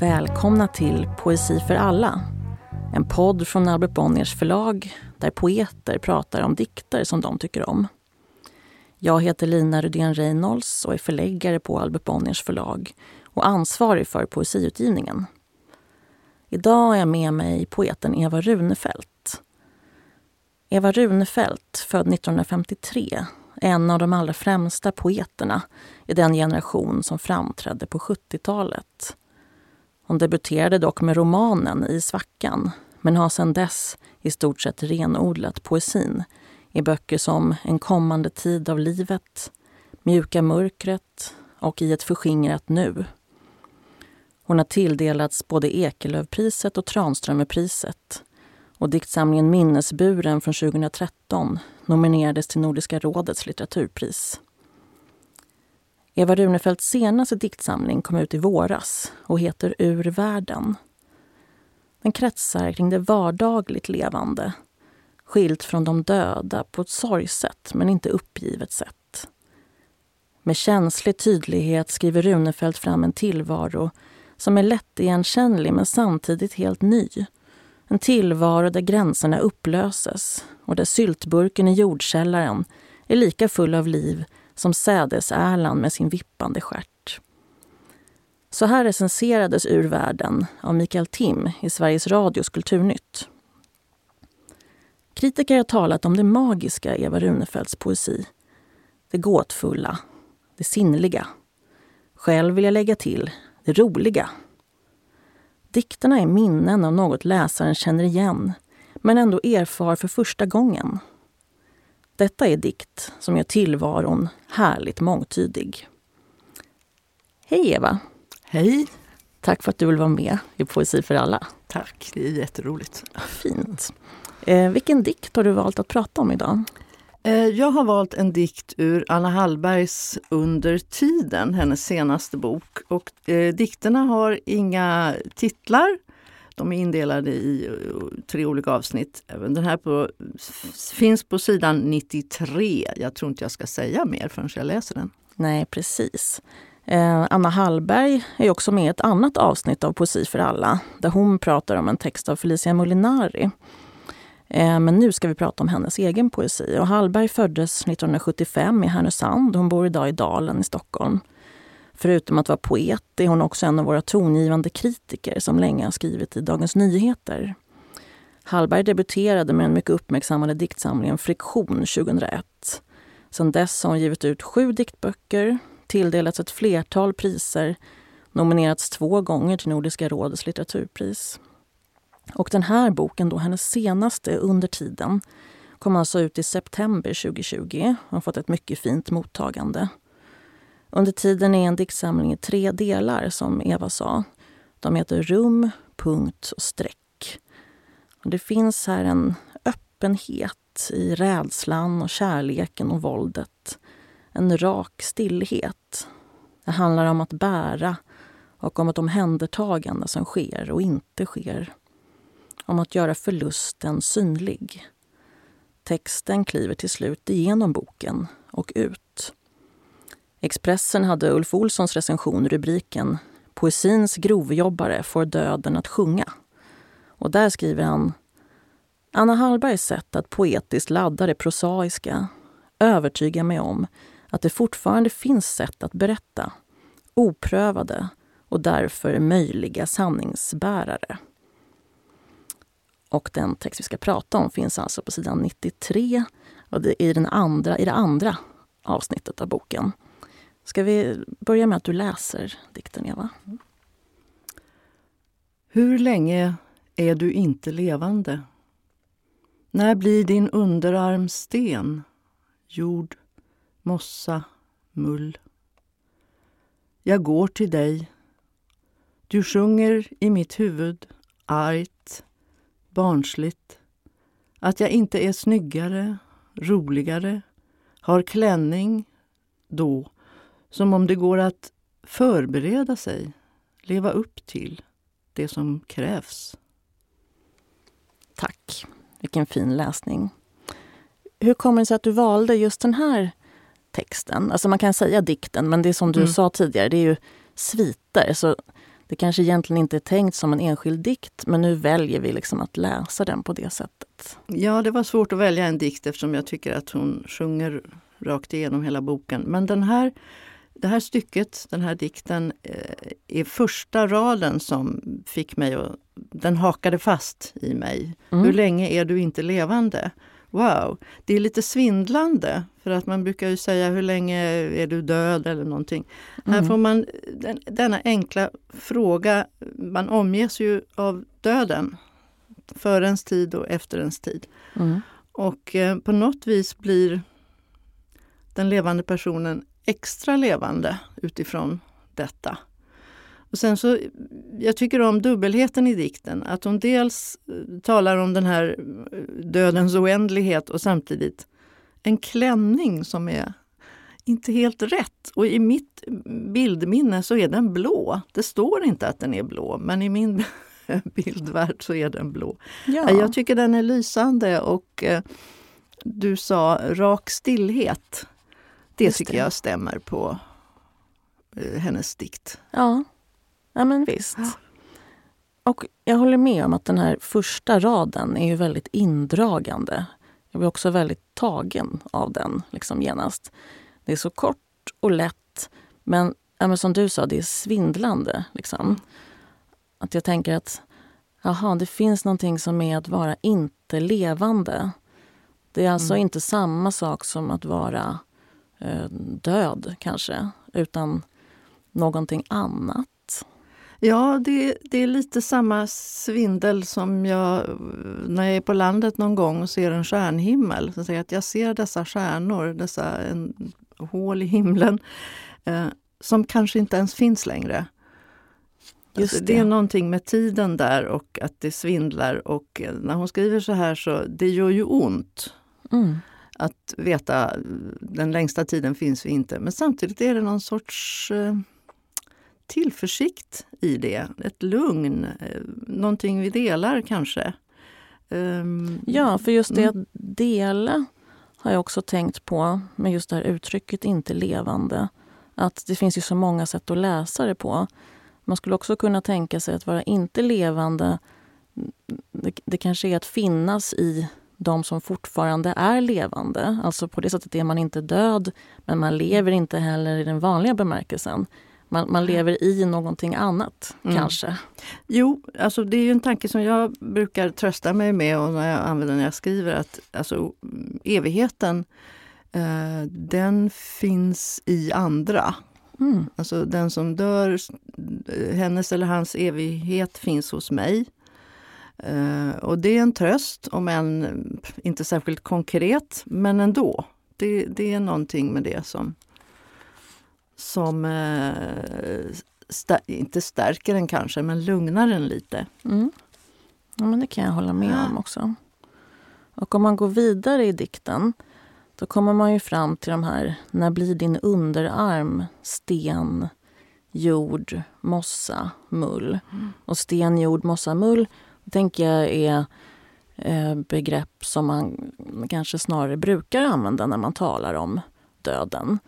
Välkomna till Poesi för alla. En podd från Albert Bonniers förlag där poeter pratar om dikter som de tycker om. Jag heter Lina Rudén Reynolds och är förläggare på Albert Bonniers förlag och ansvarig för poesiutgivningen. Idag är jag med mig poeten Eva Runefelt. Eva Runefelt, född 1953, är en av de allra främsta poeterna i den generation som framträdde på 70-talet. Hon debuterade dock med romanen I svackan men har sedan dess i stort sett renodlat poesin i böcker som En kommande tid av livet, Mjuka mörkret och I ett förskingrat nu. Hon har tilldelats både Ekelövpriset och Tranströmerpriset och diktsamlingen Minnesburen från 2013 nominerades till Nordiska rådets litteraturpris. Eva Runefeldts senaste diktsamling kom ut i våras och heter Ur världen. Den kretsar kring det vardagligt levande skilt från de döda på ett sorgset men inte uppgivet sätt. Med känslig tydlighet skriver Runefelt fram en tillvaro som är lättigenkännlig men samtidigt helt ny. En tillvaro där gränserna upplöses och där syltburken i jordkällaren är lika full av liv som sädesärlan med sin vippande stjärt. Så här recenserades Ur världen av Mikael Tim i Sveriges Radios Kulturnytt. Kritiker har talat om det magiska i Eva Runefeldts poesi. Det gåtfulla, det sinnliga. Själv vill jag lägga till det roliga. Dikterna är minnen av något läsaren känner igen men ändå erfar för första gången. Detta är dikt som gör tillvaron härligt mångtydig. Hej Eva! Hej! Tack för att du vill vara med i Poesi för alla. Tack, det är jätteroligt. Fint. Eh, vilken dikt har du valt att prata om idag? Eh, jag har valt en dikt ur Anna Hallbergs Under tiden, hennes senaste bok. Och, eh, dikterna har inga titlar. De är indelade i eh, tre olika avsnitt. Den här på, finns på sidan 93. Jag tror inte jag ska säga mer förrän jag läser den. Nej, precis. Eh, Anna Hallberg är också med i ett annat avsnitt av Poesi för alla där hon pratar om en text av Felicia Molinari. Eh, men nu ska vi prata om hennes egen poesi. Och Hallberg föddes 1975 i Härnösand. Hon bor idag i Dalen i Stockholm. Förutom att vara poet är hon också en av våra tongivande kritiker som länge har skrivit i Dagens Nyheter. Hallberg debuterade med den mycket uppmärksammade diktsamlingen Friktion 2001. Sedan dess har hon givit ut sju diktböcker, tilldelats ett flertal priser, nominerats två gånger till Nordiska rådets litteraturpris. Och den här boken, då, hennes senaste under tiden, kom alltså ut i september 2020 och har fått ett mycket fint mottagande. Under tiden är en diktsamling i tre delar, som Eva sa. De heter Rum, punkt och streck. Och det finns här en öppenhet i rädslan och kärleken och våldet. En rak stillhet. Det handlar om att bära och om ett omhändertagande som sker och inte sker om att göra förlusten synlig. Texten kliver till slut igenom boken och ut. Expressen hade Ulf Olssons recension rubriken Poesins grovjobbare får döden att sjunga. Och där skriver han Anna Hallbergs sätt att poetiskt ladda det prosaiska övertygar mig om att det fortfarande finns sätt att berätta, oprövade och därför möjliga sanningsbärare. Och den text vi ska prata om finns alltså på sidan 93 och det är i, den andra, i det andra avsnittet av boken. Ska vi börja med att du läser dikten, Eva? Hur länge är du inte levande? När blir din underarm sten, jord, mossa, mull? Jag går till dig. Du sjunger i mitt huvud, argt, barnsligt. Att jag inte är snyggare, roligare, har klänning då, som om det går att förbereda sig, leva upp till det som krävs. Tack. Vilken fin läsning. Hur kommer det sig att du valde just den här texten? Alltså man kan säga dikten, men det är som du mm. sa tidigare, det är ju sviter. Så det kanske egentligen inte är tänkt som en enskild dikt men nu väljer vi liksom att läsa den på det sättet. Ja, det var svårt att välja en dikt eftersom jag tycker att hon sjunger rakt igenom hela boken. Men den här, det här stycket, den här dikten, eh, är första raden som fick mig att... Den hakade fast i mig. Mm. Hur länge är du inte levande? Wow, det är lite svindlande för att man brukar ju säga hur länge är du död eller någonting. Mm. Här får man den, denna enkla fråga, man omges ju av döden. Före ens tid och efter ens tid. Mm. Och eh, på något vis blir den levande personen extra levande utifrån detta. Och sen så, jag tycker om dubbelheten i dikten, att hon dels eh, talar om den här eh, dödens oändlighet och samtidigt en klänning som är inte helt rätt. Och i mitt bildminne så är den blå. Det står inte att den är blå, men i min bildvärld så är den blå. Ja. Jag tycker den är lysande och eh, du sa rak stillhet. Det Just tycker det. jag stämmer på hennes dikt. Ja, Ja men visst. Ja. Och jag håller med om att den här första raden är ju väldigt indragande. Jag blir också väldigt tagen av den liksom genast. Det är så kort och lätt, men, ja, men som du sa, det är svindlande. Liksom. Att jag tänker att jaha, det finns någonting som är att vara inte levande. Det är alltså mm. inte samma sak som att vara eh, död kanske, utan någonting annat. Ja, det, det är lite samma svindel som jag när jag är på landet någon gång och ser en stjärnhimmel. Så säger att jag ser dessa stjärnor, dessa en, hål i himlen eh, som kanske inte ens finns längre. Just alltså, det. det är någonting med tiden där och att det svindlar. Och eh, när hon skriver så här så det gör ju ont. Mm. Att veta den längsta tiden finns vi inte. Men samtidigt är det någon sorts eh, tillförsikt i det, ett lugn, eh, någonting vi delar kanske. Um, ja, för just det mm. att dela har jag också tänkt på med just det här uttrycket inte levande. Att det finns ju så många sätt att läsa det på. Man skulle också kunna tänka sig att vara inte levande, det, det kanske är att finnas i de som fortfarande är levande. Alltså på det sättet är man inte död, men man lever inte heller i den vanliga bemärkelsen. Man, man lever i någonting annat mm. kanske. Jo, alltså det är en tanke som jag brukar trösta mig med och när jag använder när jag skriver att alltså, evigheten eh, den finns i andra. Mm. Alltså den som dör, hennes eller hans evighet finns hos mig. Uh, och det är en tröst, om än inte särskilt konkret, men ändå. Det, det är någonting med det som som eh, stä inte stärker den kanske, men lugnar den lite. Mm. Ja, men det kan jag hålla med om också. Och om man går vidare i dikten då kommer man ju fram till de här När blir din underarm sten, jord, mossa, mull? Mm. Och sten, jord, mossa, mull tänker jag är eh, begrepp som man kanske snarare brukar använda när man talar om döden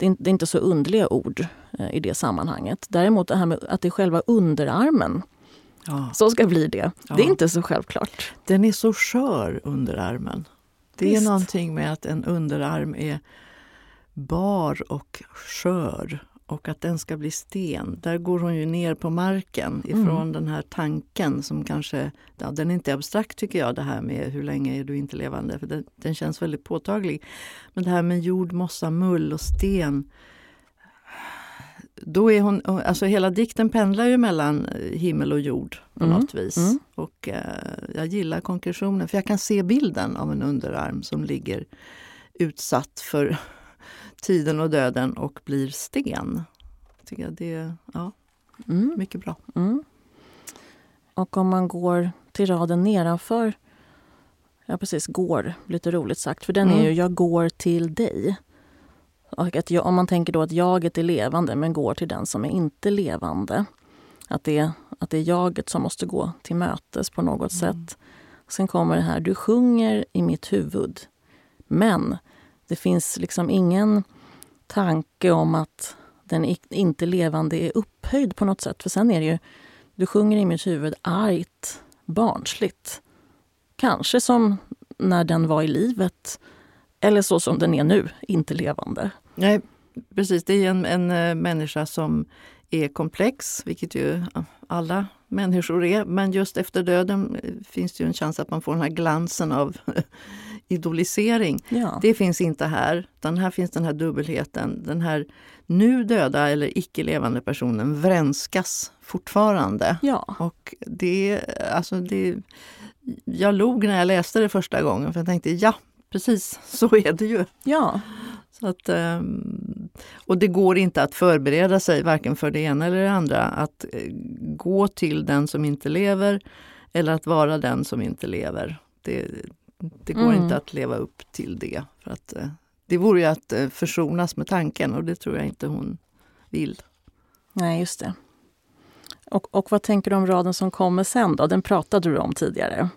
det är, inte så underliga ord eh, i det sammanhanget. Däremot det här med att det är själva underarmen ja. som ska bli det. Ja. Det är inte så självklart. Den är så skör, underarmen. Det Visst. är någonting med att en underarm är bar och skör och att den ska bli sten. Där går hon ju ner på marken ifrån mm. den här tanken som kanske, ja, den är inte abstrakt tycker jag det här med hur länge är du inte levande, för den, den känns väldigt påtaglig. Men det här med jord, mossa, mull och sten. Då är hon, alltså hela dikten pendlar ju mellan himmel och jord på mm. något vis. Mm. Och eh, jag gillar konkretionen för jag kan se bilden av en underarm som ligger utsatt för tiden och döden och blir sten. Tycker jag det är ja, mm. mycket bra. Mm. Och om man går till raden nedanför, ja precis, går, lite roligt sagt, för den mm. är ju jag går till dig. Och att jag, om man tänker då att jaget är levande men går till den som är inte levande. Att det, att det är jaget som måste gå till mötes på något mm. sätt. Sen kommer det här, du sjunger i mitt huvud. Men det finns liksom ingen tanke om att den inte levande är upphöjd på något sätt. För sen är det ju, du sjunger i mitt huvud argt, barnsligt. Kanske som när den var i livet, eller så som den är nu, inte levande. Nej, precis. Det är en, en eh, människa som är komplex, vilket ju alla människor är. Men just efter döden eh, finns det ju en chans att man får den här glansen av idolisering. Ja. Det finns inte här. Utan här finns den här dubbelheten. Den här nu döda eller icke levande personen vrenskas fortfarande. Ja. Och det, alltså det, jag log när jag läste det första gången för jag tänkte ja, precis så är det ju. Ja. Så att, ehm, och det går inte att förbereda sig varken för det ena eller det andra. Att eh, gå till den som inte lever eller att vara den som inte lever. Det, det går mm. inte att leva upp till det. För att, eh, det vore ju att eh, försonas med tanken och det tror jag inte hon vill. Nej, just det. Och, och vad tänker du om raden som kommer sen då? Den pratade du om tidigare.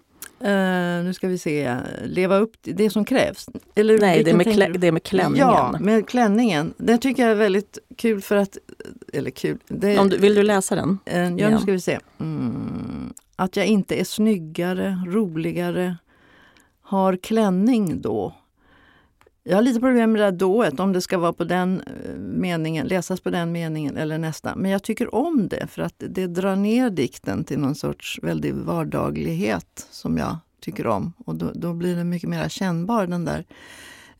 Uh, nu ska vi se, leva upp till det som krävs. Eller, Nej, det med, klä, det med klänningen. Ja, med klänningen. Den tycker jag är väldigt kul för att... Eller kul. Det, om du, vill du läsa den? Uh, ja, nu ska vi se. Mm, att jag inte är snyggare, roligare, har klänning då. Jag har lite problem med det där dået, om det ska vara på den eh, meningen, läsas på den meningen eller nästa. Men jag tycker om det för att det drar ner dikten till någon sorts väldig vardaglighet som jag tycker om. Och då, då blir den mycket mer kännbar, den där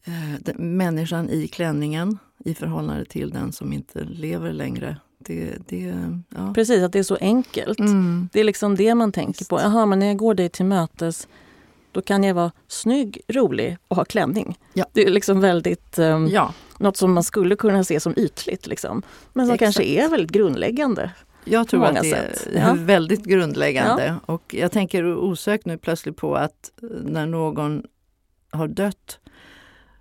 eh, den, människan i klänningen i förhållande till den som inte lever längre. Det, det, ja. Precis, att det är så enkelt. Mm. Det är liksom det man tänker på. Jaha, men när jag går dig till mötes då kan jag vara snygg, rolig och ha klänning. Ja. Det är liksom väldigt um, ja. något som man skulle kunna se som ytligt. Liksom. Men som Exakt. kanske är väldigt grundläggande. Jag tror att det sätt. är ja. väldigt grundläggande. Och jag tänker osökt nu plötsligt på att eh, när någon har dött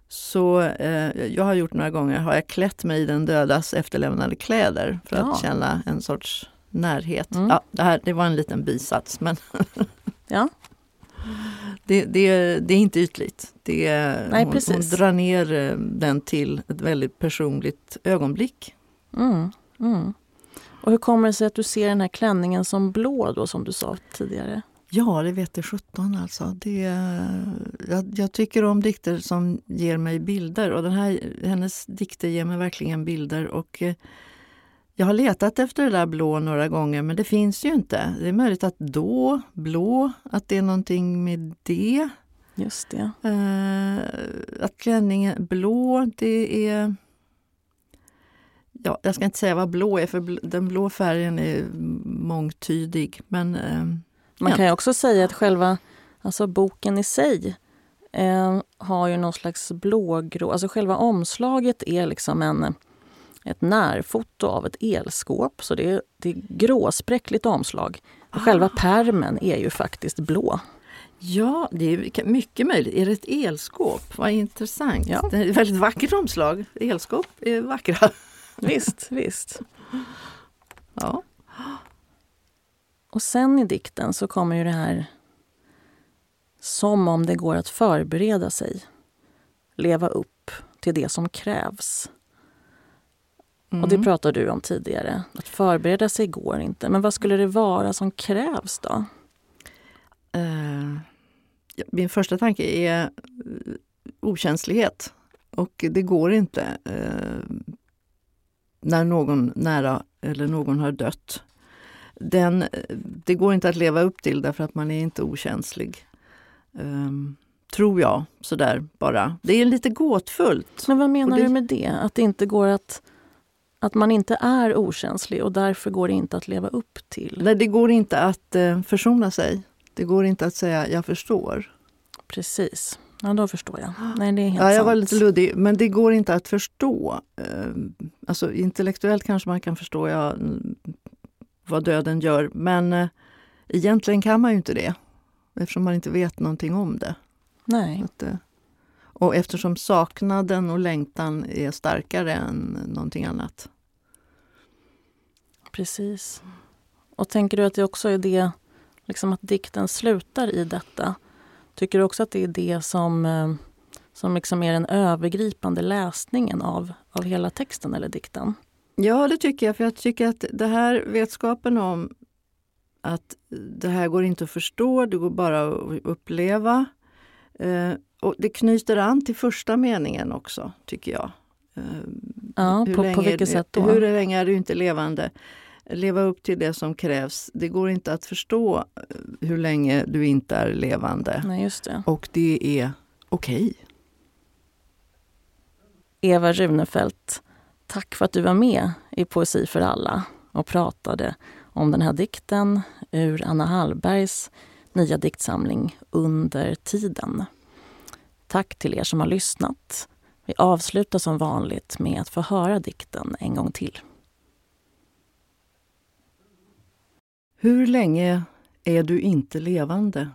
så eh, jag har gjort några gånger, har jag klätt mig i den dödas efterlämnade kläder för att känna en sorts närhet. Mm. Ja, det, här, det var en liten bisats men ja. Det, det, det är inte ytligt. Det, Nej, hon, hon, drar ner eh, den till ett väldigt personligt ögonblick. Mm, mm. Och hur kommer det sig att du ser den här klänningen som blå då som du sa tidigare? Ja, det vet det sjutton alltså. Det, jag, jag, tycker om dikter som ger mig bilder och den här, hennes dikter ger mig verkligen bilder. Och eh, jag har letat efter det där blå några gånger men det finns ju inte. Det är möjligt att då, blå, att det är någonting med det. Just det. Uh, att klänningen blå, det är... Ja, jag ska inte säga vad blå är för den blå färgen är mångtydig. Men, uh, Man ja. kan ju också säga att själva alltså boken i sig uh, har ju någon slags blågrå, alltså själva omslaget är liksom en ett närfoto av ett elskåp. Så det är, det är gråspräckligt omslag. Ah. Själva permen är ju faktiskt blå. Ja, det är mycket möjligt. Är det ett elskåp? Vad intressant. Ja. Det är ett väldigt vackert omslag. Elskåp är vackra. Visst, visst. Ja. Och sen i dikten så kommer ju det här som om det går att förbereda sig. Leva upp till det som krävs. Mm. Och det mm. pratade du om tidigare. Att förbereda sig går inte. Men vad skulle det vara som krävs då? Uh, min första tanke är uh, okänslighet. Och det går inte uh, när någon nära eller någon har dött. Den, det går inte att leva upp till därför att man är inte okänslig. Um, tror jag, sådär bara. Det är lite gåtfullt. Men vad menar det, du med det? Att det inte går att att man inte är okänslig och därför går det inte att leva upp till. Nej, det går inte att eh, försona sig. Det går inte att säga jag förstår. Precis. Ja, då förstår jag. Nej, det är helt ja, jag sant. var lite luddig, men det går inte att förstå. Eh, alltså intellektuellt kanske man kan förstå ja, vad döden gör, men eh, egentligen kan man ju inte det. Eftersom man inte vet någonting om det. Nej. Att, eh, och eftersom saknaden och längtan är starkare än någonting annat. Precis. Och tänker du att det också är det, liksom att dikten slutar i detta? Tycker du också att det är det som, eh, som liksom är den övergripande läsningen av, av hela texten eller dikten? Ja, det tycker jag. För jag tycker att det här vetskapen om att det här går inte att förstå, det går bara att uppleva. Eh, och det knyter an till första meningen också, tycker jag. Eh, ja, hur på, på vilket sätt då? Hur länge är du inte levande? Leva upp till det som krävs. Det går inte att förstå eh, hur länge du inte är levande. Nej, just det. Och det är okej. Okay. Eva Runefelt, tack för att du var med i Poesi för alla och pratade om den här dikten ur Anna Hallbergs nya diktsamling Under tiden. Tack till er som har lyssnat. Vi avslutar som vanligt med att få höra dikten en gång till. Hur länge är du inte levande?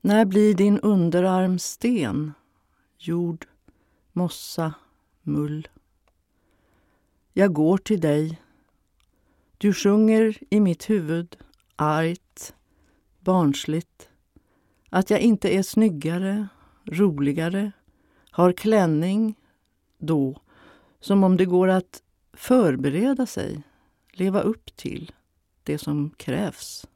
När blir din underarm sten, jord, mossa, mull? Jag går till dig. Du sjunger i mitt huvud, argt, barnsligt, att jag inte är snyggare, roligare, har klänning då, som om det går att förbereda sig, leva upp till det som krävs.